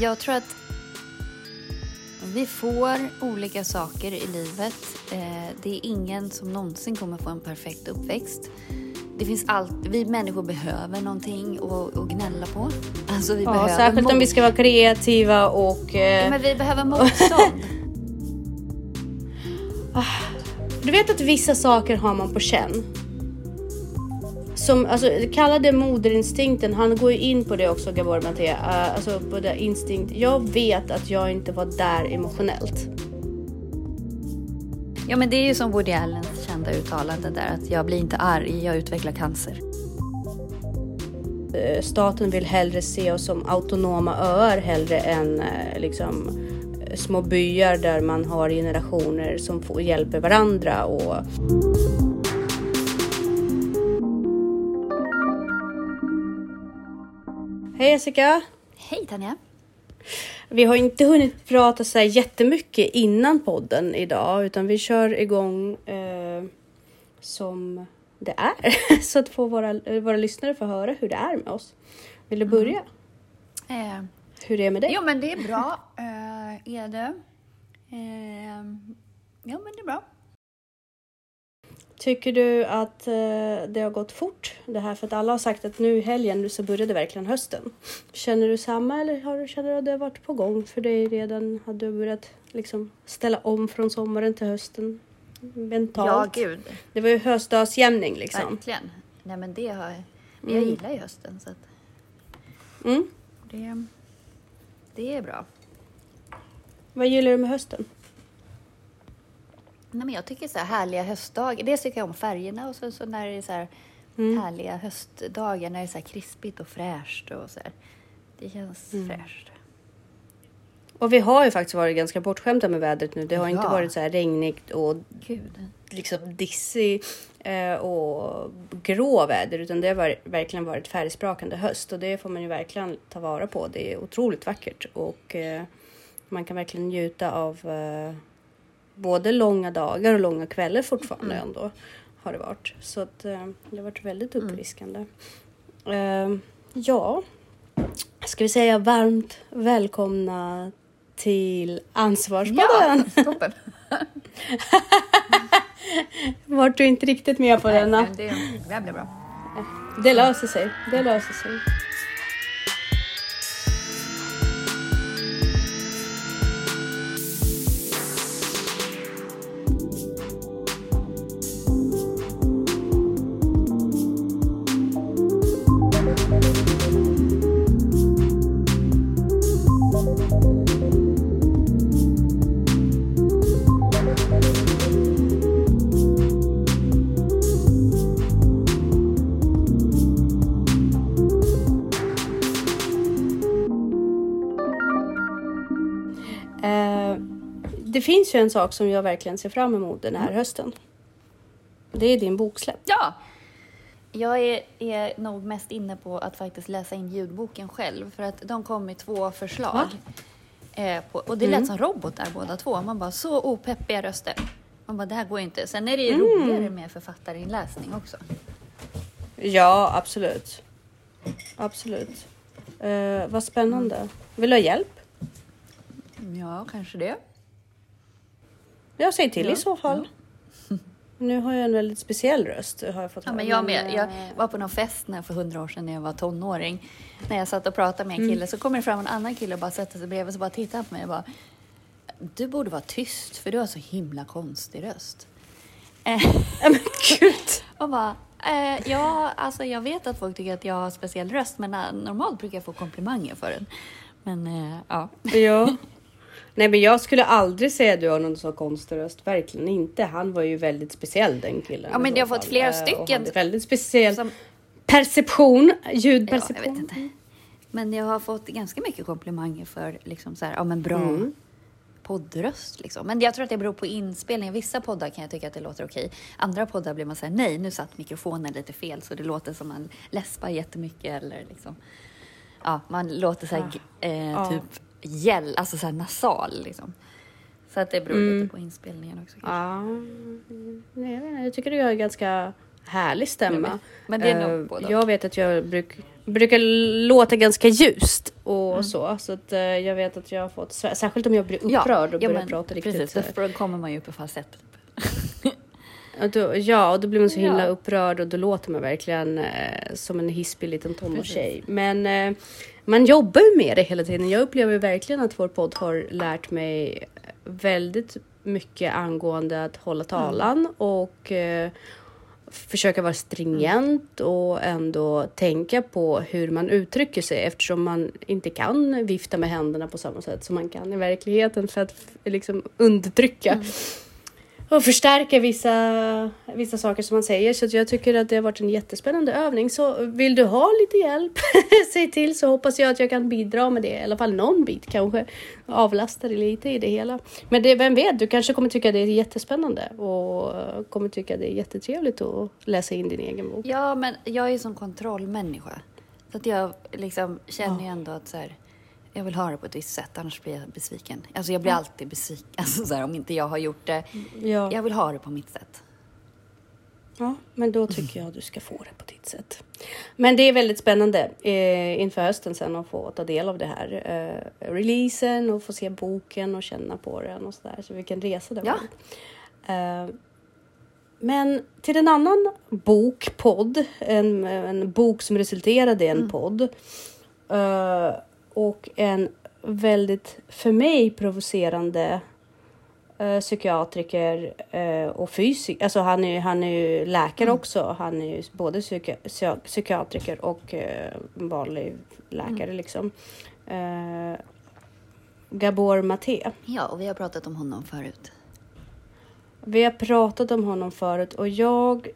Jag tror att vi får olika saker i livet. Eh, det är ingen som någonsin kommer få en perfekt uppväxt. Det finns allt, vi människor behöver någonting att, att gnälla på. Alltså vi Ja, behöver särskilt om vi ska vara kreativa och... Ja, Eh, men vi behöver motstånd. Du vet att vissa saker har man på känn. Som, alltså, kalla det moderinstinkten. Han går ju in på det också, Gabor Maté. Uh, alltså på det instinkt. Jag vet att jag inte var där emotionellt. ja, men det är ju som Woody Allens kända uttalande där att jag blir inte arg, jag utvecklar cancer. Eh, staten vill hellre se oss som autonoma öar hellre än eh, liksom små byar där man har generationer som får, hjälper varandra och Hej Jessica! Hej Tanja! Vi har inte hunnit prata så här jättemycket innan podden idag utan vi kör igång eh, som det är så att få våra, våra lyssnare få höra hur det är med oss. Vill du börja? Eh, Hur det är med dig? jo, men det är bra. Eh, är det? Eh, ja, men det är bra. Tycker du att eh, det har gått fort det här? För att alla har sagt att nu i helgen så började verkligen hösten. Känner du samma eller har du, känner du att det har varit på gång för dig redan? Har du börjat liksom ställa om från sommaren till hösten? Mentalt? Ja, gud. Det var ju höstdagsjämning liksom. Verkligen. Nej, men det har men Jag Mm. gillar ju hösten, så att Mm. det, det är bra. Vad gillar du med hösten? Nej, men jag tycker så här härliga höstdagar. Dels tycker jag om färgerna och så, så när det är så här Mm. härliga höstdagar när det är så här krispigt och fräscht och så här. Det känns Mm. fräscht. Och vi har ju faktiskt varit ganska bortskämda med vädret nu. Det har inte Ja. varit så här regnigt och Gud. liksom dissig eh, och grå väder utan det har verkligen varit färgsprakande höst och det får man ju verkligen ta vara på. Det är otroligt vackert och eh, man kan verkligen njuta av eh, både långa dagar och långa kvällar fortfarande Mm. ändå har det varit. Så att eh, det har varit väldigt uppfriskande. Eh, ja, ska vi säga varmt välkomna till Ansvarspodden. Ja, toppen. Vart du inte riktigt med på. Nej, men det, det blir bra. Det löser sig. Det löser sig. Det finns ju en sak som jag verkligen ser fram emot den här hösten. Det är din boksläpp. Ja! Jag är, är nog mest inne på att faktiskt läsa in ljudboken själv för att de kom med två förslag. Eh, på, och det lät som robotar båda två. Man bara, så opeppiga röster. Man bara, det här går inte. Sen är det ju roligare med författarinläsning också. Ja, absolut. Absolut. Eh, vad spännande. Vill du ha hjälp? Ja, kanske det. Jag säger till Ja, i så fall. Nu har jag en väldigt speciell röst. Har jag fått Ja, höra, men jag med. eh, Jag var på någon fest när, för hundra år sedan när jag var tonåring. När jag satt och pratade med en kille så kommer det fram en annan kille och bara sätter sig bredvid och så bara tittar han på mig och bara Du borde vara tyst för du har så himla konstig röst. Eh, Ja, men gud. och bara eh, Ja, alltså jag vet att folk tycker att jag har speciell röst men eh, normalt brukar jag få komplimanger för den. Men eh, ja. Ja. Nej, men jag skulle aldrig säga att du har någon så konstig röst. Verkligen inte. Han var ju väldigt speciell den killen. Ja, men jag så har fått fall. flera Eh, stycken Väldigt speciell Som, perception. ja, jag Ljudperception. vet inte. Men jag har fått ganska mycket komplimanger för liksom så här, ja men bra Mm. poddröst liksom. Men jag tror att det beror på inspelningen. Vissa poddar kan jag tycka att det låter okej. Andra poddar blir man säga nej, nu satt mikrofonen lite fel så det låter som man läspar jättemycket eller liksom. Ja, man låter så här, eh, Ja. typ gäll, alltså så här nasal liksom. Så att det beror Mm. lite på inspelningen också. kanske. Ja, nej, jag vet jag tycker du är ganska härlig stämma. Men det är nog Eh, både. Jag vet att jag bruk, brukar låta ganska ljust och Mm. så. Så att eh, jag vet att jag har fått, särskilt om jag blir upprörd och börjar prata riktigt. Precis, då kommer man ju upp i falsett. Ja, då, ja, och då blir man så himla Ja. upprörd och då låter man verkligen eh, som en hispig liten tonårstjej. Men eh, man jobbar ju med det hela tiden. Jag upplever verkligen att vår podd har lärt mig väldigt mycket angående att hålla talan och eh, försöka vara stringent och ändå tänka på hur man uttrycker sig eftersom man inte kan vifta med händerna på samma sätt som man kan i verkligheten för att liksom undertrycka och förstärka vissa, vissa saker som man säger. Så jag tycker att det har varit en jättespännande övning. Så vill du ha lite hjälp, säg till så hoppas jag att jag kan bidra med det. I alla fall någon bit kanske. Avlasta dig lite i det hela. Men det, vem vet, du kanske kommer tycka det är jättespännande och kommer tycka det är jättetrevligt att läsa in din egen bok. Ja, men jag är ju som kontrollmänniska. Så att jag liksom känner ju ändå att så här, jag vill ha det på ett visst sätt, annars blir jag besviken. Alltså jag blir alltid besviken alltså så här, om inte jag har gjort det. Ja. Jag vill ha det på mitt sätt. Ja, men då tycker jag att du ska få det på ditt sätt. Men det är väldigt spännande eh, inför hösten sen att få ta del av det här. Eh, releasen och få se boken och känna på den och sådär. Så vilken resa det Ja. var. Eh, men till en annan bok, podd, en, en bok som resulterade i en podd. Eh, och en väldigt, för mig, provocerande eh, psykiatriker eh, och fysiker. Alltså han är, han är ju läkare också. Han är ju både psyki- psy- psykiatriker och eh, vanlig läkare liksom. Eh, Gabor Maté. Ja, och vi har pratat om honom förut. Vi har pratat om honom förut och jag...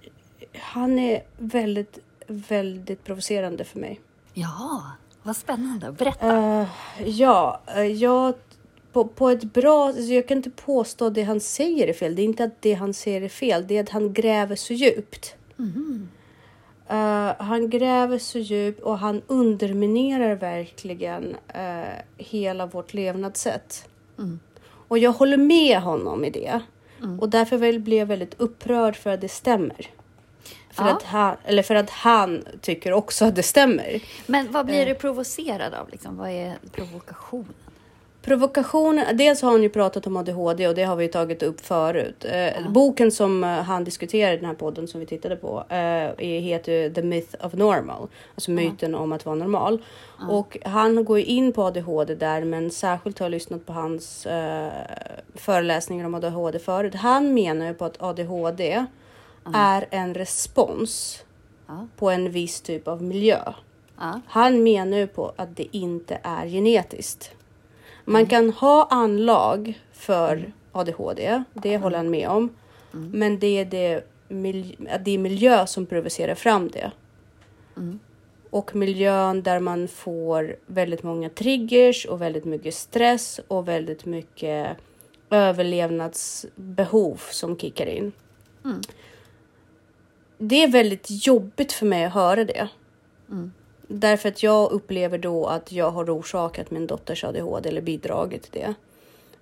Han är väldigt, väldigt provocerande för mig. Ja, vad spännande. Berätta. Eh, ja, eh, jag... På, på ett bra... alltså Jag kan inte påstå att det han säger är fel. Det är inte att det han säger är fel. Det är att han gräver så djupt. Eh, han gräver så djupt och han underminerar verkligen eh, hela vårt levnadssätt. Och jag håller med honom i det. Och därför blir jag väldigt upprörd för att det stämmer. För, Ja. att han, eller för att han tycker också att det stämmer. Men vad blir du provocerad av? Liksom? Vad är provokationen? Provokationen, dels har han ju pratat om ADHD och det har vi tagit upp förut. Eh, Boken som eh, han diskuterar i den här podden som vi tittade på eh, heter The Myth of Normal, alltså myten om att vara normal. Och han går ju in på ADHD där, men särskilt har jag lyssnat på hans eh, föreläsningar om ADHD förut. Han menar ju på att ADHD är en respons på en viss typ av miljö. Han menar ju på att det inte är genetiskt. Man kan ha anlag för ADHD, det håller han med om. Men det är det, det är miljö som provocerar fram det. Och miljön där man får väldigt många triggers och väldigt mycket stress och väldigt mycket överlevnadsbehov som kickar in. Det är väldigt jobbigt för mig att höra det. Därför att jag upplever då att jag har orsakat min dotters ADHD eller bidragit till det.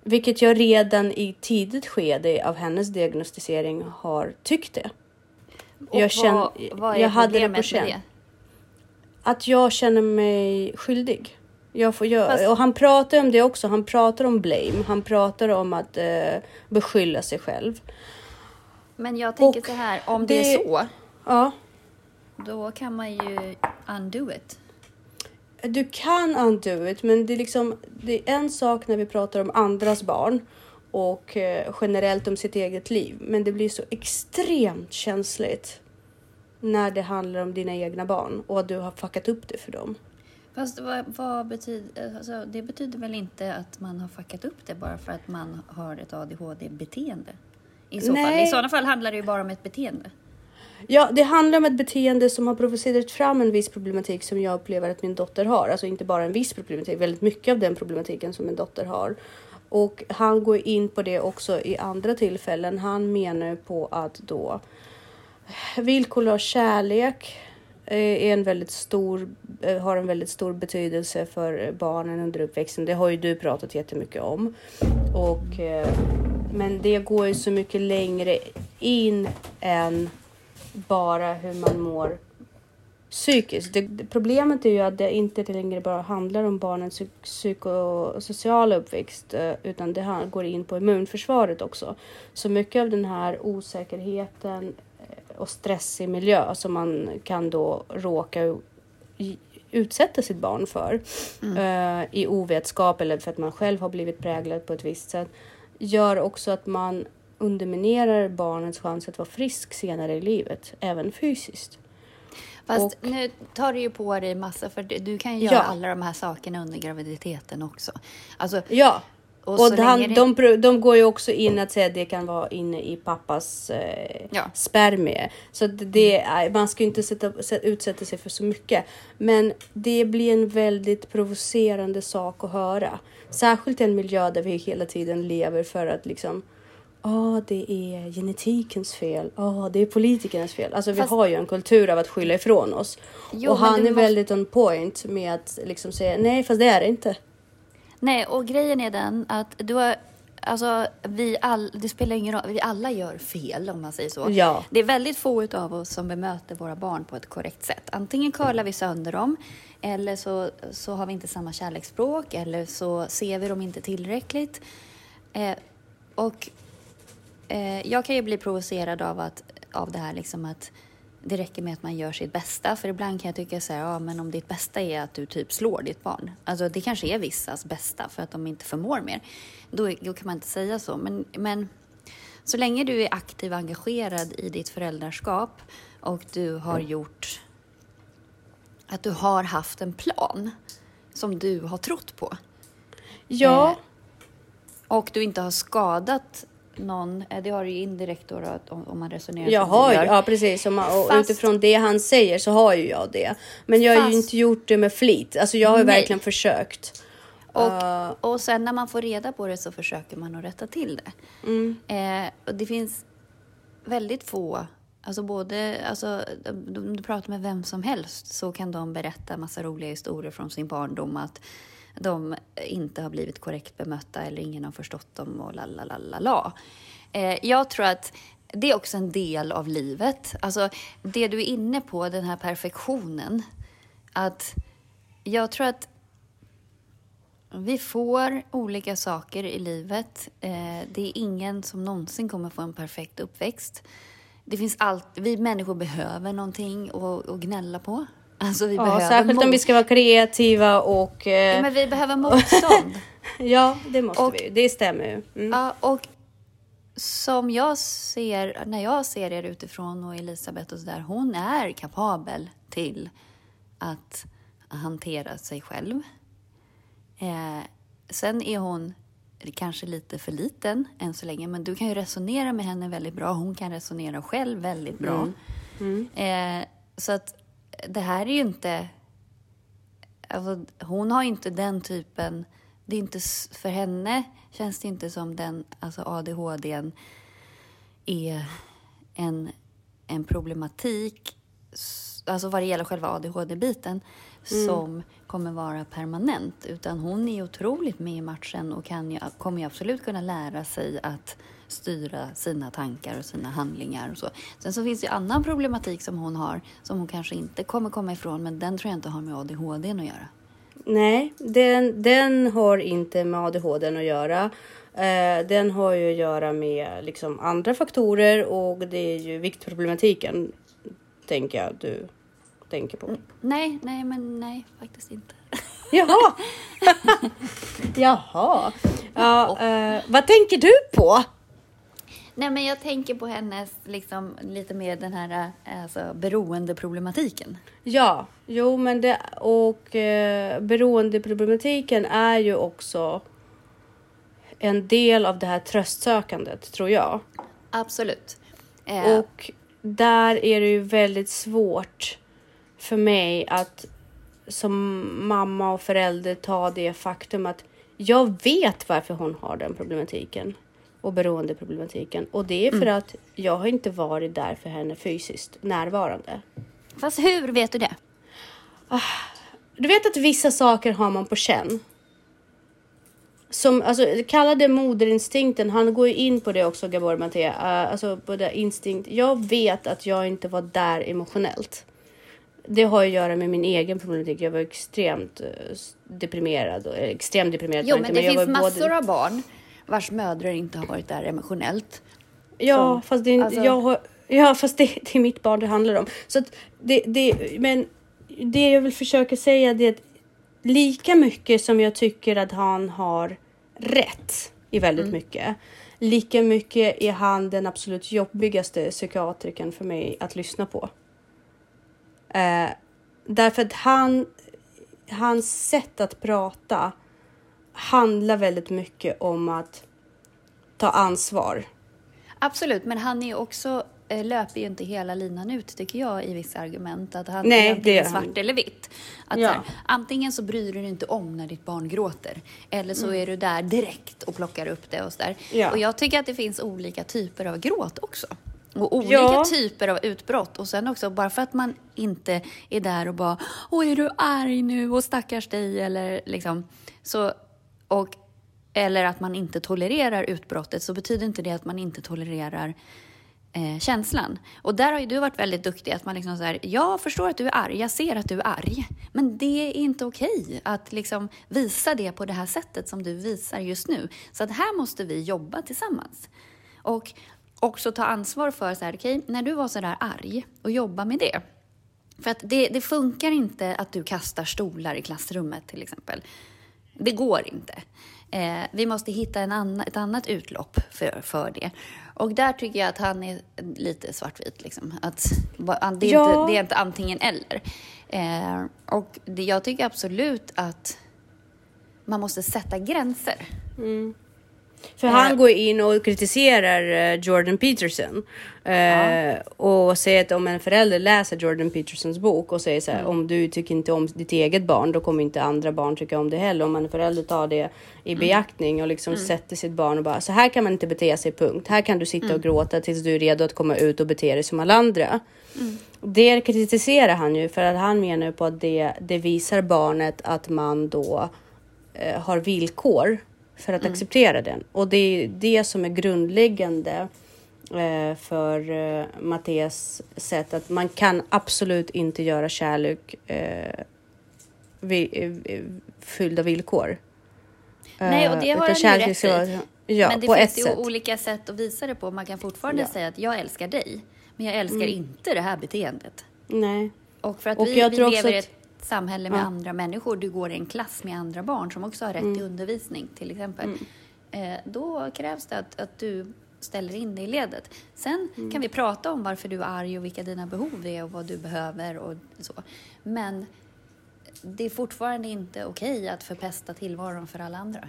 Vilket jag redan i tidigt skede av hennes diagnostisering har tyckt det. Och Jag känner- vad, vad är jag hade det på känn. Att jag känner mig skyldig. Jag får göra, Fast- och han pratar om det också. Han pratar om blame. Han pratar om att eh, beskylla sig själv. Men jag tänker Och så här, om det, det- är så, Ja, då kan man ju undo it. Du kan undo it, men det är liksom det är en sak när vi pratar om andras barn och eh, generellt om sitt eget liv. Men det blir så extremt känsligt när det handlar om dina egna barn och att du har fuckat upp det för dem. Fast vad, vad betyder, alltså, det betyder väl inte att man har fuckat upp det bara för att man har ett ADHD-beteende? I så fall. Nej. I sådana fall handlar det ju bara om ett beteende. Ja, det handlar om ett beteende som har provocerat fram en viss problematik som jag upplever att min dotter har. Alltså inte bara en viss problematik, väldigt mycket av den problematiken som min dotter har. Och han går in på det också i andra tillfällen. Han menar på att då villkorlös kärlek eh, är en väldigt stor, eh, har en väldigt stor betydelse för barnen under uppväxten. Det har ju du pratat jättemycket om. Och, eh, men det går ju så mycket längre in än bara hur man mår psykiskt. Det, det, problemet är ju att det inte längre bara handlar om barnens psykosociala uppväxt eh, utan det går in på immunförsvaret också. Så mycket av den här osäkerheten eh, och stressig miljö som man kan då råka utsätta sitt barn för mm. uh, i ovetskap eller för att man själv har blivit präglad på ett visst sätt gör också att man underminerar barnets chans att vara frisk senare i livet, även fysiskt. Fast och, nu tar du ju på dig massa, för du kan ju göra alla de här sakerna under graviditeten också. Alltså, ja, och, och han, det... de, de går ju också in att säga det kan vara inne i pappas eh, ja. spermie. Så det, man ska inte sätta, utsätta sig för så mycket. Men det blir en väldigt provocerande sak att höra. Särskilt i en miljö där vi hela tiden lever för att liksom Ja, oh, det är genetikens fel. Ja, oh, det är politikernas fel. Alltså Fast... vi har ju en kultur av att skylla ifrån oss. Jo, och han är måste... väldigt on point med att liksom säga nej, fast det är det inte. Nej, och grejen är den att du har Alltså, vi all, det spelar ingen roll, vi alla gör fel om man säger så. Ja. Det är väldigt få av oss som bemöter våra barn på ett korrekt sätt. Antingen curlar vi sönder dem, eller så, så har vi inte samma kärleksspråk, eller så ser vi dem inte tillräckligt. Eh, och eh, jag kan ju bli provocerad av, att, av det här liksom att det räcker med att man gör sitt bästa. För ibland kan jag tycka så här, ja men om ditt bästa är att du typ slår ditt barn. Alltså det kanske är vissas bästa för att de inte förmår mer. Då, då kan man inte säga så. Men, men så länge du är aktiv och engagerad i ditt föräldraskap och du har gjort att du har haft en plan som du har trott på. Ja. Eh, och du inte har skadat någon, eh, det har du ju indirekt då, då om, man resonerar jag har, Ja precis, och, man, och Fast, utifrån det han säger så har ju jag det. Men jag har ju inte gjort det med flit, alltså jag har ju verkligen försökt. Och, uh, och sen när man får reda på det så försöker man att rätta till det. Mm. Eh, och det finns väldigt få Alltså både, alltså, om du pratar med vem som helst så kan de berätta massa roliga historier från sin barndom. Att de inte har blivit korrekt bemötta eller ingen har förstått dem och la la la la la. Eh, jag tror att det är också en del av livet. Alltså det du är inne på, den här perfektionen. Att jag tror att vi får olika saker i livet. Eh, det är ingen som någonsin kommer få en perfekt uppväxt. Det finns allt, vi människor behöver någonting att, att gnälla på. Alltså vi ja, behöver särskilt om vi ska vara kreativa och... Eh... Ja, men vi behöver motstånd. ja, det måste och, vi. Det stämmer ju. Mm. Ja, och som jag ser, när jag ser er utifrån och Elisabeth och sådär, hon är kapabel till att hantera sig själv. Eh, sen är hon kanske lite för liten än så länge, men du kan ju resonera med henne väldigt bra. Hon kan resonera själv väldigt bra. Mm. Mm. Eh, så att det här är ju inte... Alltså, hon har inte den typen... Det är inte, för henne känns det inte som den alltså ADHD är en, en problematik, alltså vad det gäller själva ADHD-biten, mm. som kommer vara permanent. Utan hon är otroligt med i matchen och kan ju, kommer ju absolut kunna lära sig att styra sina tankar och sina handlingar och så. Sen så finns det ju annan problematik som hon har som hon kanske inte kommer komma ifrån, men den tror jag inte har med ADHD att göra. Nej, den, den har inte med ADHD att göra. Eh, den har ju att göra med liksom andra faktorer och det är ju viktproblematiken, tänker jag du tänker på. Nej, nej, men nej, faktiskt inte. Jaha! Jaha. Ja, eh, vad tänker du på? Nej, men jag tänker på hennes, liksom, lite mer den här alltså, beroendeproblematiken. Ja, jo, men det och eh, beroendeproblematiken är ju också en del av det här tröstsökandet, tror jag. Absolut. Eh. Och där är det ju väldigt svårt för mig att som mamma och förälder ta det faktum att jag vet varför hon har den problematiken och beroendeproblematiken. Och det är för mm. att jag har inte varit där för henne fysiskt närvarande. Fast hur vet du det? Ah, du vet att vissa saker har man på känn. som, alltså kalla det moderinstinkten, han går ju in på det också Gabor Maté, uh, alltså på det instinkt. Jag vet att jag inte var där emotionellt. Det har att göra med min egen problematik. Jag var extremt uh, deprimerad, och, extremt deprimerad. Jo, men det jag finns massor både... av barn vars mödrar inte har varit där emotionellt. Ja, som, fast, det, alltså... jag har, ja, fast det, det, är mitt barn det handlar om. Så det, det, men det jag vill försöka säga är att lika mycket som jag tycker att han har rätt i väldigt mm. mycket, lika mycket är han den absolut jobbigaste psykiatrikern för mig att lyssna på. Eh, därför att han, hans sätt att prata handlar väldigt mycket om att ta ansvar. Absolut, men han är också Eh, löper ju inte hela linan ut, tycker jag, i vissa argument. Att han Nej, är antingen svart eller vitt. Att ja. här, antingen så bryr du dig inte om när ditt barn gråter, eller så mm. är du där direkt och plockar upp det och så ja. Och jag tycker att det finns olika typer av gråt också. Och olika ja. typer av utbrott. Och sen också, bara för att man inte är där och bara Åh, är du arg nu och stackars dig eller liksom så. Och, eller att man inte tolererar utbrottet så betyder inte det att man inte tolererar eh, känslan. Och där har ju du varit väldigt duktig. Att man liksom så här, jag förstår att du är arg, jag ser att du är arg. Men det är inte okej okay att liksom visa det på det här sättet som du visar just nu. Så att här måste vi jobba tillsammans. Och också ta ansvar för, så här, okay, när du var så där arg, och jobba med det. För att det, det funkar inte att du kastar stolar i klassrummet till exempel. Det går inte. Eh, vi måste hitta en annan, ett annat utlopp för, för det. Och där tycker jag att han är lite svartvit. Liksom. Att, det, är ja. inte, det är inte antingen eller. Eh, och det, jag tycker absolut att man måste sätta gränser. Mm. För han går in och kritiserar eh, Jordan Peterson. Ja. Eh, och säger att om en förälder läser Jordan Petersons bok och säger så här, mm. om du tycker inte om ditt eget barn, då kommer inte andra barn tycka om det heller. Om en förälder tar det i mm. beaktning och liksom mm. sätter sitt barn och bara, så här kan man inte bete sig, punkt. Här kan du sitta och mm. gråta tills du är redo att komma ut och bete dig som alla andra. Mm. Det kritiserar han ju för att han menar på att det, det visar barnet att man då eh, har villkor för att mm. acceptera den. Och det är det som är grundläggande eh, för eh, Mattias sätt att man kan absolut inte göra kärlek eh, vi, eh, fyllda villkor. Nej, och det har han ju rätt i. Ja, men det finns ju sätt. olika sätt att visa det på. Man kan fortfarande ja. säga att jag älskar dig, men jag älskar mm. inte det här beteendet. Nej. Och för att och vi, vi lever i ett samhälle med ja. andra människor, du går i en klass med andra barn som också har rätt mm. till undervisning till exempel. Mm. Eh, då krävs det att, att du ställer in dig i ledet. Sen mm. kan vi prata om varför du är arg och vilka dina behov är och vad du behöver och så. Men det är fortfarande inte okej att förpesta tillvaron för alla andra.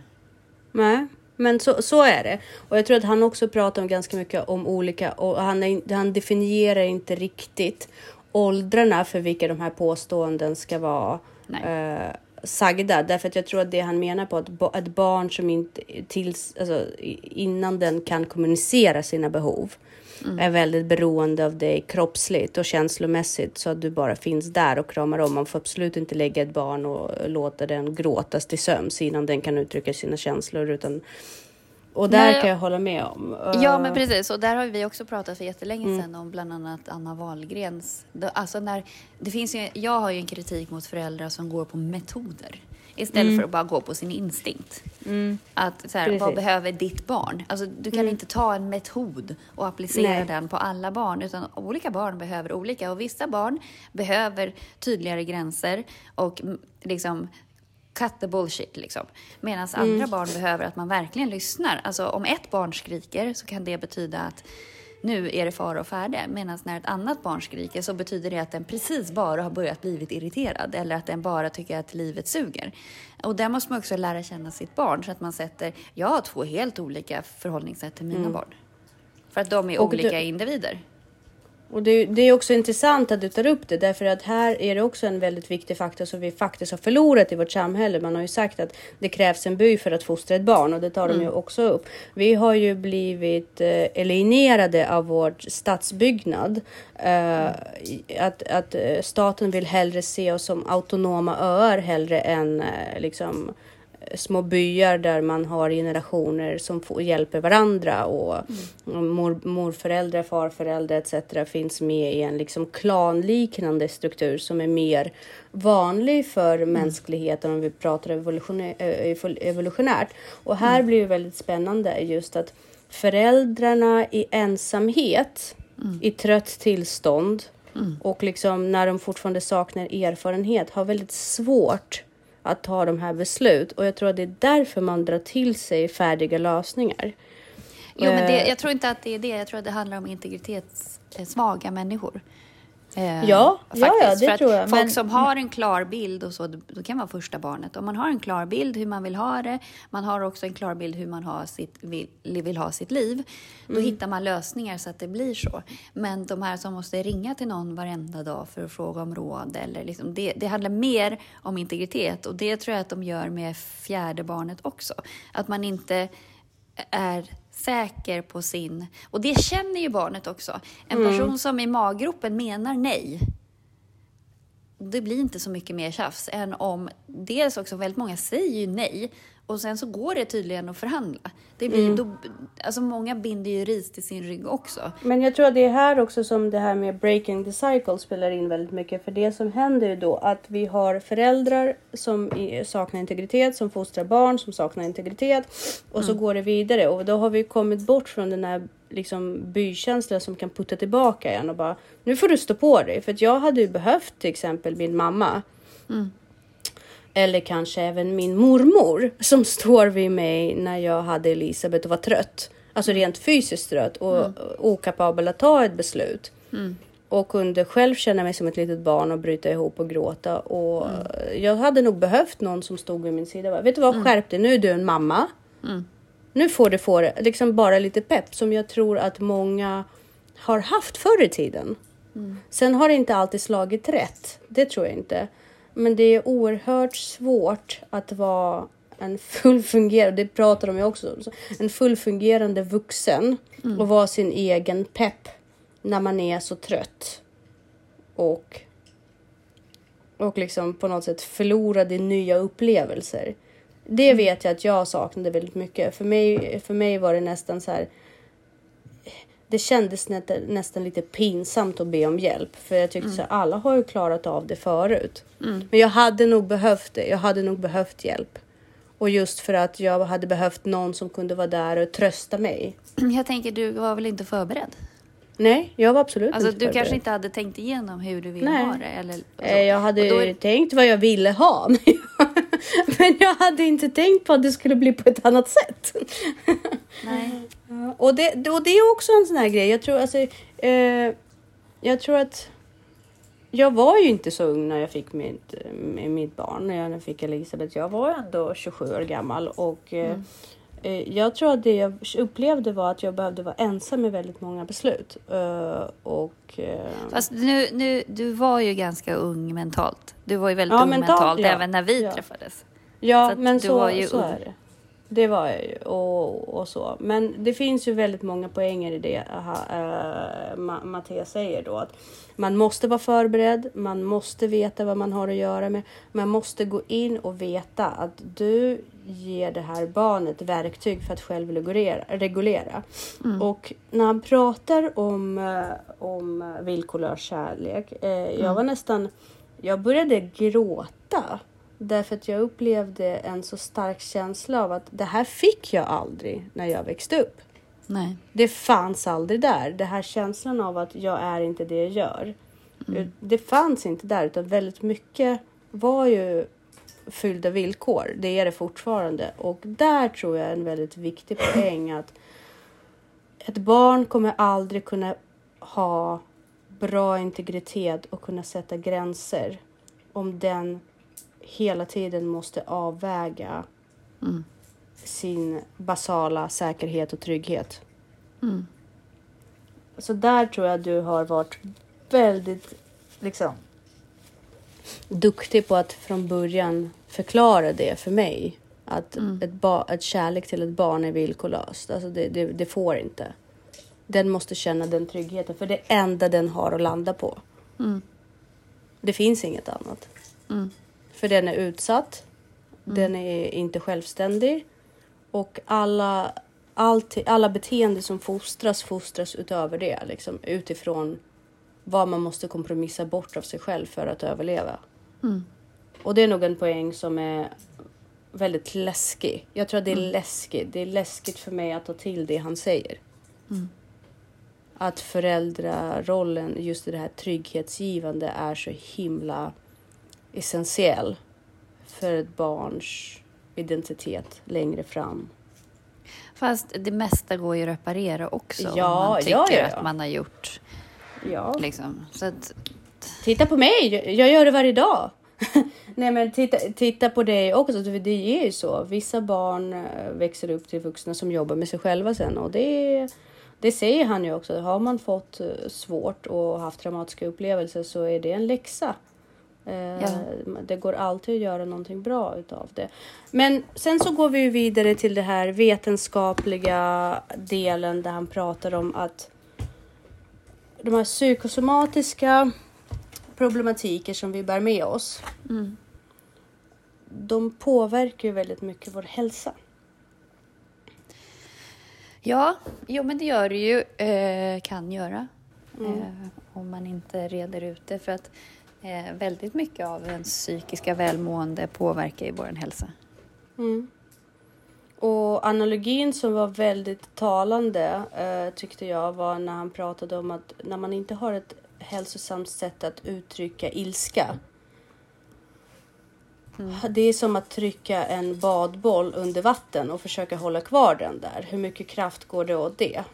Nej, men så, så är det. Och jag tror att han också pratar om ganska mycket om olika och han, är, han definierar inte riktigt åldrarna för vilka de här påståenden ska vara eh, sagda. Därför att jag tror att det han menar på att ett barn som inte tills, alltså, innan den kan kommunicera sina behov mm. är väldigt beroende av dig kroppsligt och känslomässigt så att du bara finns där och kramar om. Man får absolut inte lägga ett barn och låta den gråtas till sömns innan den kan uttrycka sina känslor utan och där Nej, kan jag hålla med om. Ja, men precis. Och där har vi också pratat för jättelänge mm. sedan om bland annat Anna Wahlgrens... Alltså när, det finns ju, jag har ju en kritik mot föräldrar som går på metoder istället mm. för att bara gå på sin instinkt. Mm. Att så här, vad behöver ditt barn? Alltså, du kan mm. inte ta en metod och applicera Nej. den på alla barn, utan olika barn behöver olika. Och vissa barn behöver tydligare gränser och liksom cut the bullshit liksom. Medan mm. andra barn behöver att man verkligen lyssnar. Alltså om ett barn skriker så kan det betyda att nu är det fara och färde. Medan när ett annat barn skriker så betyder det att den precis bara har börjat blivit irriterad eller att den bara tycker att livet suger. Och där måste man också lära känna sitt barn så att man sätter, jag har två helt olika förhållningssätt till mina mm. barn. För att de är och olika du, individer. Och det, det, är också intressant att du tar upp det därför att här är det också en väldigt viktig faktor som vi faktiskt har förlorat i vårt samhälle. Man har ju sagt att det krävs en by för att fostra ett barn och det tar mm. de ju också upp. Vi har ju blivit eh, eliminerade av vår stadsbyggnad. Eh, att, att eh, staten vill hellre se oss som autonoma öar hellre än eh, liksom små byar där man har generationer som får, hjälper varandra och, och mor, morföräldrar, farföräldrar etc. finns med i en liksom klanliknande struktur som är mer vanlig för mänskligheten om vi pratar evolutionä- eh, evolutionärt. Och här blir det väldigt spännande just att föräldrarna i ensamhet, i trött tillstånd och liksom när de fortfarande saknar erfarenhet har väldigt svårt att ta de här beslut. Och jag tror att det är därför man drar till sig färdiga lösningar. Jo, men det, Eh, jag tror inte att det är det. Jag tror att det handlar om integritetssvaga människor. Eh, Ja, ja, ja, det tror jag, Folk men- som har en klar bild och så, då kan vara första barnet. Om man har en klar bild hur man vill ha det, man har också en klar bild hur man har sitt, vill, vill ha sitt liv, då Mm. hittar man lösningar så att det blir så. Men de här som måste ringa till någon varenda dag för att fråga om råd, eller liksom, det, det handlar mer om integritet och det tror jag att de gör med fjärde barnet också. Att man inte är säker på sin... Och det känner ju barnet också. En Mm. person som i maggropen menar nej, det blir inte så mycket mer tjafs än om dels också väldigt många säger ju nej och sen så går det tydligen att förhandla. Det blir, Mm. då, alltså många binder ju ris till sin rygg också. Men jag tror att det är här också som det här med breaking the cycle spelar in väldigt mycket. För det som händer är då att vi har föräldrar som saknar integritet, som fostrar barn som saknar integritet. Och så går det vidare. Och då har vi kommit bort från den här liksom bykänslan som kan putta tillbaka igen och bara nu får du stå på dig. För att jag hade ju behövt till exempel min mamma. Eller kanske även min mormor som står vid mig när jag hade Elisabeth och var trött. Alltså rent fysiskt trött och okapabel att ta ett beslut. Och kunde själv känna mig som ett litet barn och bryta ihop och gråta. Och jag hade nog behövt någon som stod vid min sida. bara, Vet du vad, skärp dig. Nu är du en mamma. Nu får du få det. Liksom bara lite pepp som jag tror att många har haft förr i tiden. Sen har det inte alltid slagit rätt. Det tror jag inte. Men det är oerhört svårt att vara en fullfungerande, det pratar de ju också om, en fullfungerande vuxen och vara sin egen pepp när man är så trött. Och, och liksom på något sätt förlorade i nya upplevelser. Det vet jag att jag saknade väldigt mycket. För mig, för mig var det nästan så här det kändes nä, nästan lite pinsamt att be om hjälp. För jag tyckte så här, alla har ju klarat av det förut. Men jag hade nog behövt det. Jag hade nog behövt hjälp. Och just för att jag hade behövt någon som kunde vara där och trösta mig. Jag tänker, du var väl inte förberedd? Nej, jag var absolut Alltså, inte du kanske inte hade tänkt igenom hur du ville Nej. ha det? Eller, så. Jag hade är- tänkt vad jag ville ha. Men jag, men jag hade inte tänkt på att det skulle bli på ett annat sätt. Nej. Ja, och, det, och det är också en sån här grej. Jag tror, alltså, eh, jag tror att jag var ju inte så ung när jag fick mitt, med mitt barn, när jag fick Elisabeth. Jag var ändå 27 år gammal och eh, eh, jag tror att det jag upplevde var att jag behövde vara ensam med väldigt många beslut. Eh, och, eh, Fast nu, nu, du var ju ganska ung mentalt. Du var ju väldigt Ja, ung mentalt, mentalt, ja. även när vi Ja. träffades. Ja, Så men du så, var ju så ung. är det. Det var jag ju och, och så. Men det finns ju väldigt många poänger i det aha, eh, Ma- Mattias säger då. Att man måste vara förberedd, man måste veta vad man har att göra med. Man måste gå in och veta att du ger det här barnet verktyg för att själv regulera. regulera. Och när han pratar om, eh, om villkorlös kärlek. Eh, jag var nästan, jag började gråta. Därför att jag upplevde en så stark känsla av att det här fick jag aldrig när jag växte upp. Nej. Det fanns aldrig där. Det här känslan av att jag är inte det jag gör. Det fanns inte där utan väldigt mycket var ju fyllda villkor. Det är det fortfarande. Och där tror jag är en väldigt viktig poäng att ett barn kommer aldrig kunna ha bra integritet och kunna sätta gränser om den hela tiden måste avväga Mm. sin basala säkerhet och trygghet. Mm. Så där tror jag du har varit väldigt liksom duktig på att från början förklara det för mig. Att Mm. ett, ba- ett kärlek till ett barn är villkorlöst. Alltså det, det, det får inte. Den måste känna den tryggheten för det är enda den har att landa på. Mm. Det finns inget annat. Mm. För den är utsatt. Den är inte självständig. Och alla, allt, alla beteenden som fostras, fostras utöver det. Liksom, utifrån vad man måste kompromissa bort av sig själv för att överleva. Mm. Och det är nog en poäng som är väldigt läskig. Jag tror att det är läskigt. Det är läskigt för mig att ta till det han säger. Mm. Att föräldrarollen, just det här trygghetsgivande, är så himla essentiell för ett barns identitet längre fram. Fast det mesta går ju att reparera också. Ja, om man tycker ja, ja, att man har gjort Ja. liksom. Så att, Titta på mig, jag- gör det varje dag. Nej men titta, titta på dig också, för det är ju så. Vissa barn eh, växer upp till vuxna som jobbar med sig själva sen och det, det säger han ju också. Har man fått eh, svårt och haft traumatiska upplevelser så är det en läxa. Eh, Ja. Det går alltid att göra någonting bra utav det. Men sen så går vi vidare till det här vetenskapliga delen där han pratar om att de här psykosomatiska problematiker som vi bär med oss, mm. de påverkar ju väldigt mycket vår hälsa. Ja, jo men det gör det ju. Eh, kan göra. Mm. Eh, om man inte reder ut det. För att eh, väldigt mycket av ens psykiska välmående påverkar ju vår hälsa. Mm. Och analogin som var väldigt talande eh, tyckte jag var när han pratade om att när man inte har ett hälsosamt sätt att uttrycka ilska. Det är som att trycka en badboll under vatten och försöka hålla kvar den där. Hur mycket kraft går det åt det?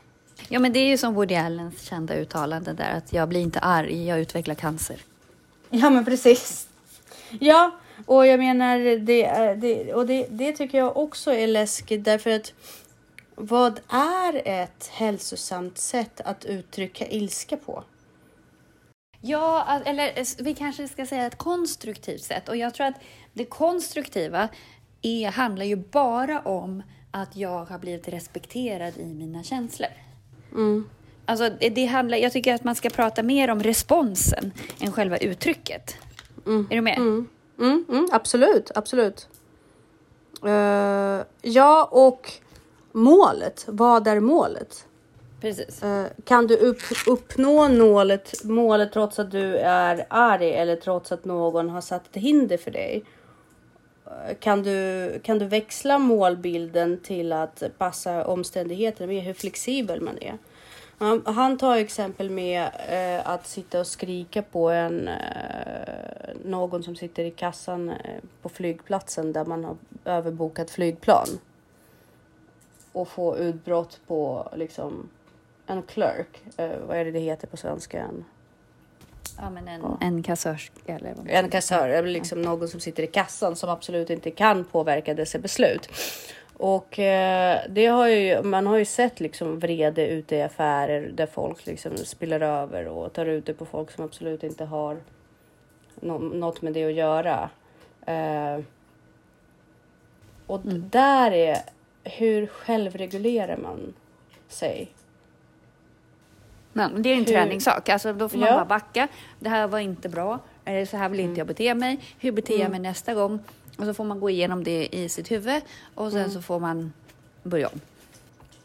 Ja men det är ju som Woody Allens kända uttalande där att jag blir inte arg, jag utvecklar cancer. Ja, men precis. Ja, och jag menar det, det och det, det tycker jag också är läskigt därför att vad är ett hälsosamt sätt att uttrycka ilska på? Ja, eller vi kanske ska säga ett konstruktivt sätt. Och jag tror att det konstruktiva är, handlar ju bara om att jag har blivit respekterad i mina känslor. Mm. Alltså, det, handlar, jag tycker att man ska prata mer om responsen än själva uttrycket. Mm. Är du med? Mm, mm, mm, absolut, absolut. Eh, ja, och målet. Vad är målet? Precis. Eh, kan du upp, uppnå målet, målet trots att du är arg eller trots att någon har satt ett hinder för dig? Eh, Kan du, kan du växla målbilden till att passa omständigheterna med hur flexibel man är? Han, han tar exempel med eh, att sitta och skrika på en, eh, någon som sitter i kassan eh, på flygplatsen där man har överbokat flygplan. Och få utbrott på liksom en clerk. Eh, vad är det det heter på svenska? En, Ja, men en, Ja. en kassörska eller vad en kassör, eller liksom någon som sitter i kassan som absolut inte kan påverka dessa beslut. Och eh, det har ju, man har ju sett liksom vrede ute i affärer där folk liksom spiller över och tar ut det på folk som absolut inte har nå- något med det att göra. Eh, och Mm. där är, hur självreglerar man sig? Men det är en Hur- träningssak. Alltså, då får man Ja. bara backa. Det här var inte bra. Eller så här vill inte jag bete mig. Hur beter jag mig nästa gång? Och så får man gå igenom det i sitt huvud. Och sen så får man börja om.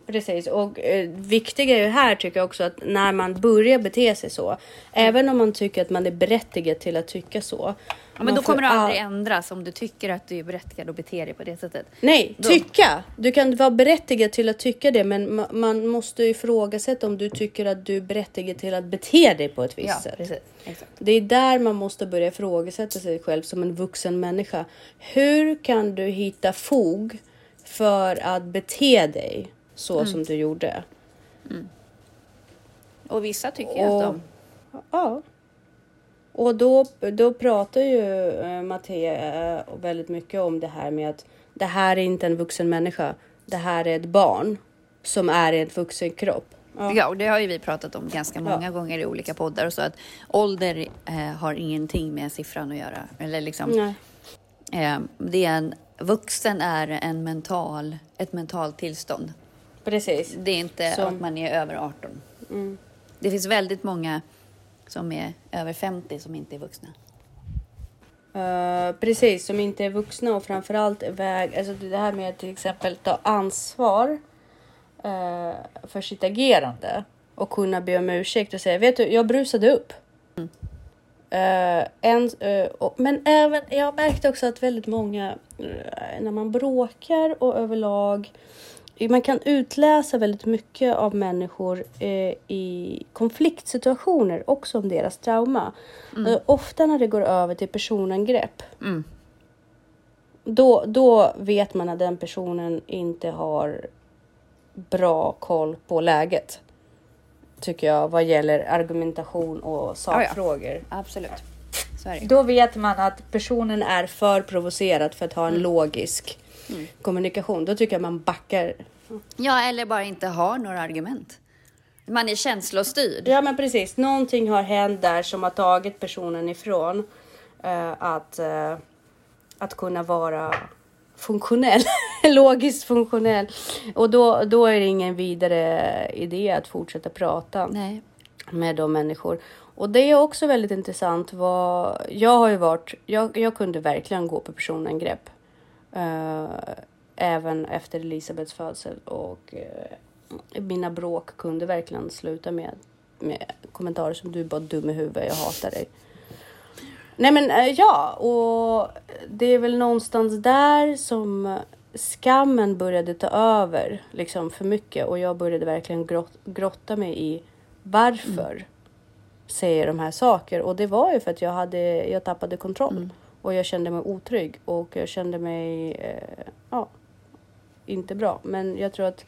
Precis, och eh, viktiga är ju här tycker jag också att när man börjar bete sig så, även om man tycker att man är berättigad till att tycka så. Ja, men då får kommer det aldrig all- ändras om du tycker att du är berättigad att bete dig på det sättet. Nej, Då- tycka! Du kan vara berättigad till att tycka det, men ma- man måste ifrågasätta om du tycker att du är berättigad till att bete dig på ett visst Ja, sätt. precis. Exakt. Det är där man måste börja ifrågasätta sig själv som en vuxen människa. Hur kan du hitta fog för att bete dig så Mm. som du gjorde? Och vissa tycker Och- att de... Ja. Och då, då pratar ju eh, Mattea eh, väldigt mycket om det här med att det här är inte en vuxen människa. Det här är ett barn som är i en vuxen kropp. Ja. Ja, och det har ju vi pratat om ganska Ja. många gånger i olika poddar och så att ålder eh, har ingenting med siffran att göra. Eller liksom, Nej. eh, det är en, vuxen är en mental, ett mentalt tillstånd. Precis. Det är inte Som- att man är över 18. Mm. Det finns väldigt många som är över 50 som inte är vuxna. Eh, precis, som inte är vuxna och framförallt väg, alltså det här med att till exempel ta ansvar eh, för sitt agerande och kunna be om ursäkt och säga, vet du, jag brusade upp. Eh, en, eh, och, men även, jag märkte också att väldigt många, när man bråkar och överlag, man kan utläsa väldigt mycket av människor eh, i konfliktsituationer, också om deras trauma. Eh, ofta när det går över till personangrepp, Mm. då, då vet man att den personen inte har bra koll på läget. Tycker jag, vad gäller argumentation och sakfrågor. Absolut. Är det ju. Då vet man att personen är för provocerad för att ha en logisk kommunikation. Då tycker jag man backar. Ja, eller bara inte har några argument. Man är känslostyrd. Ja men precis, någonting har hänt där som har tagit personen ifrån eh, att, eh, att kunna vara funktionell, logiskt funktionell. Och då, då är det ingen vidare idé att fortsätta prata. Nej. med de människor. Och det är också väldigt intressant. Vad, jag har ju varit, jag, jag kunde verkligen gå på personangrepp. Eh, även efter Elisabeths födsel och eh, mina bråk kunde verkligen sluta med, med kommentarer som du är bara dum i huvudet, jag hatar dig. Nej men eh, ja, och det är väl någonstans där som skammen började ta över liksom för mycket. Och jag började verkligen grott, grotta mig i varför säger jag de här saker. Och det var ju för att jag hade, jag tappade kontroll och jag kände mig otrygg och jag kände mig, eh, ja, inte bra. Men jag tror att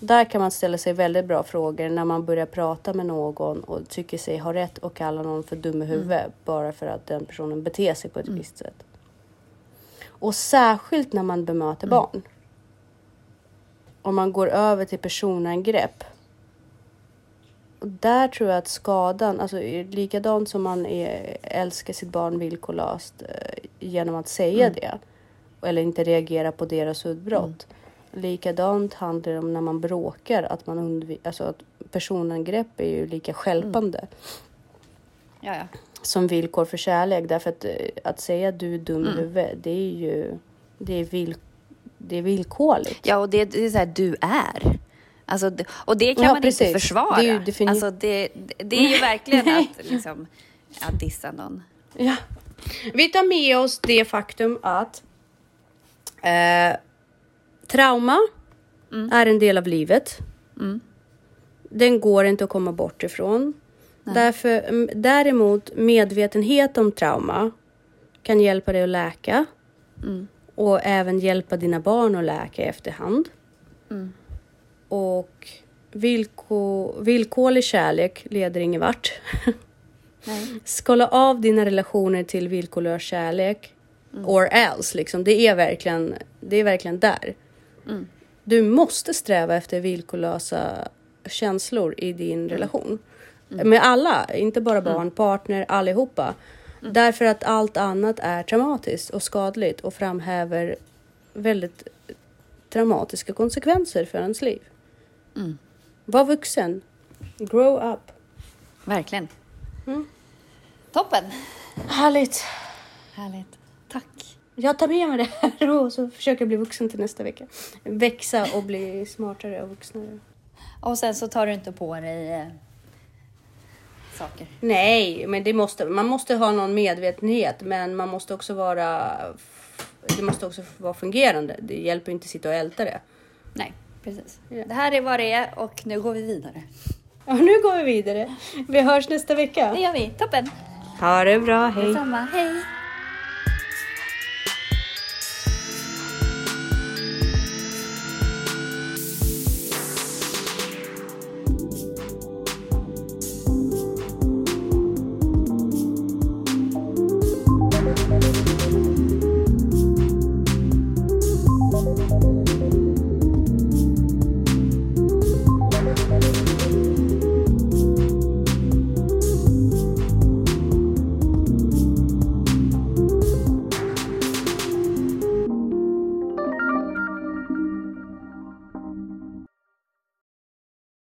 där kan man ställa sig väldigt bra frågor när man börjar prata med någon och tycker sig ha rätt och kalla någon för dum i huvudet bara för att den personen beter sig på ett visst sätt. Och särskilt när man bemöter barn. Om man går över till personangrepp. Och där tror jag att skadan, alltså likadant som man är, älskar sitt barn villkorlöst eh, genom att säga det. Eller inte reagera på deras utbrott. Likadant handlar det om när man bråkar, att man undviker, alltså att personangrepp är ju lika stjälpande Ja, ja. som villkor för kärlek. Därför att, eh, att säga du är dum Mm. i huvudet, det är ju det är, vill, det är villkorligt. Ja, och det, det är så här, du är. Alltså, och det kan Ja, man precis. inte försvara. Det är ju defini- alltså, det, det är ju verkligen att, liksom, att dissa någon. Ja. Vi tar med oss det faktum att eh, trauma är en del av livet. Den går inte att komma bort ifrån. Därför, däremot medvetenhet om trauma kan hjälpa dig att läka och även hjälpa dina barn att läka i efterhand. Och villko, villkorlig kärlek leder ingen vart. Nej. Skala av dina relationer till villkorlös kärlek. Or else, liksom. Det är verkligen, det är verkligen där. Du måste sträva efter villkorlösa känslor i din relation. Med alla, inte bara barn, partner, allihopa. Därför att allt annat är traumatiskt och skadligt och framhäver väldigt traumatiska konsekvenser för ens liv. Var vuxen. Grow up. Verkligen. Mm. Toppen. Härligt. Härligt. Tack. Jag tar med mig det här och så försöker jag bli vuxen till nästa vecka. Växa och bli smartare och vuxnare. Och sen så tar du inte på dig eh, saker. Nej, men det måste, man måste ha någon medvetenhet, men man måste också vara... Det måste också vara fungerande. Det hjälper inte att sitta och älta det. Nej, precis. Det här är vad det är och nu går vi vidare. Ja, nu går vi vidare. Vi hörs nästa vecka. Det gör vi. Toppen. Ha det bra, hej. Detsamma. Hej.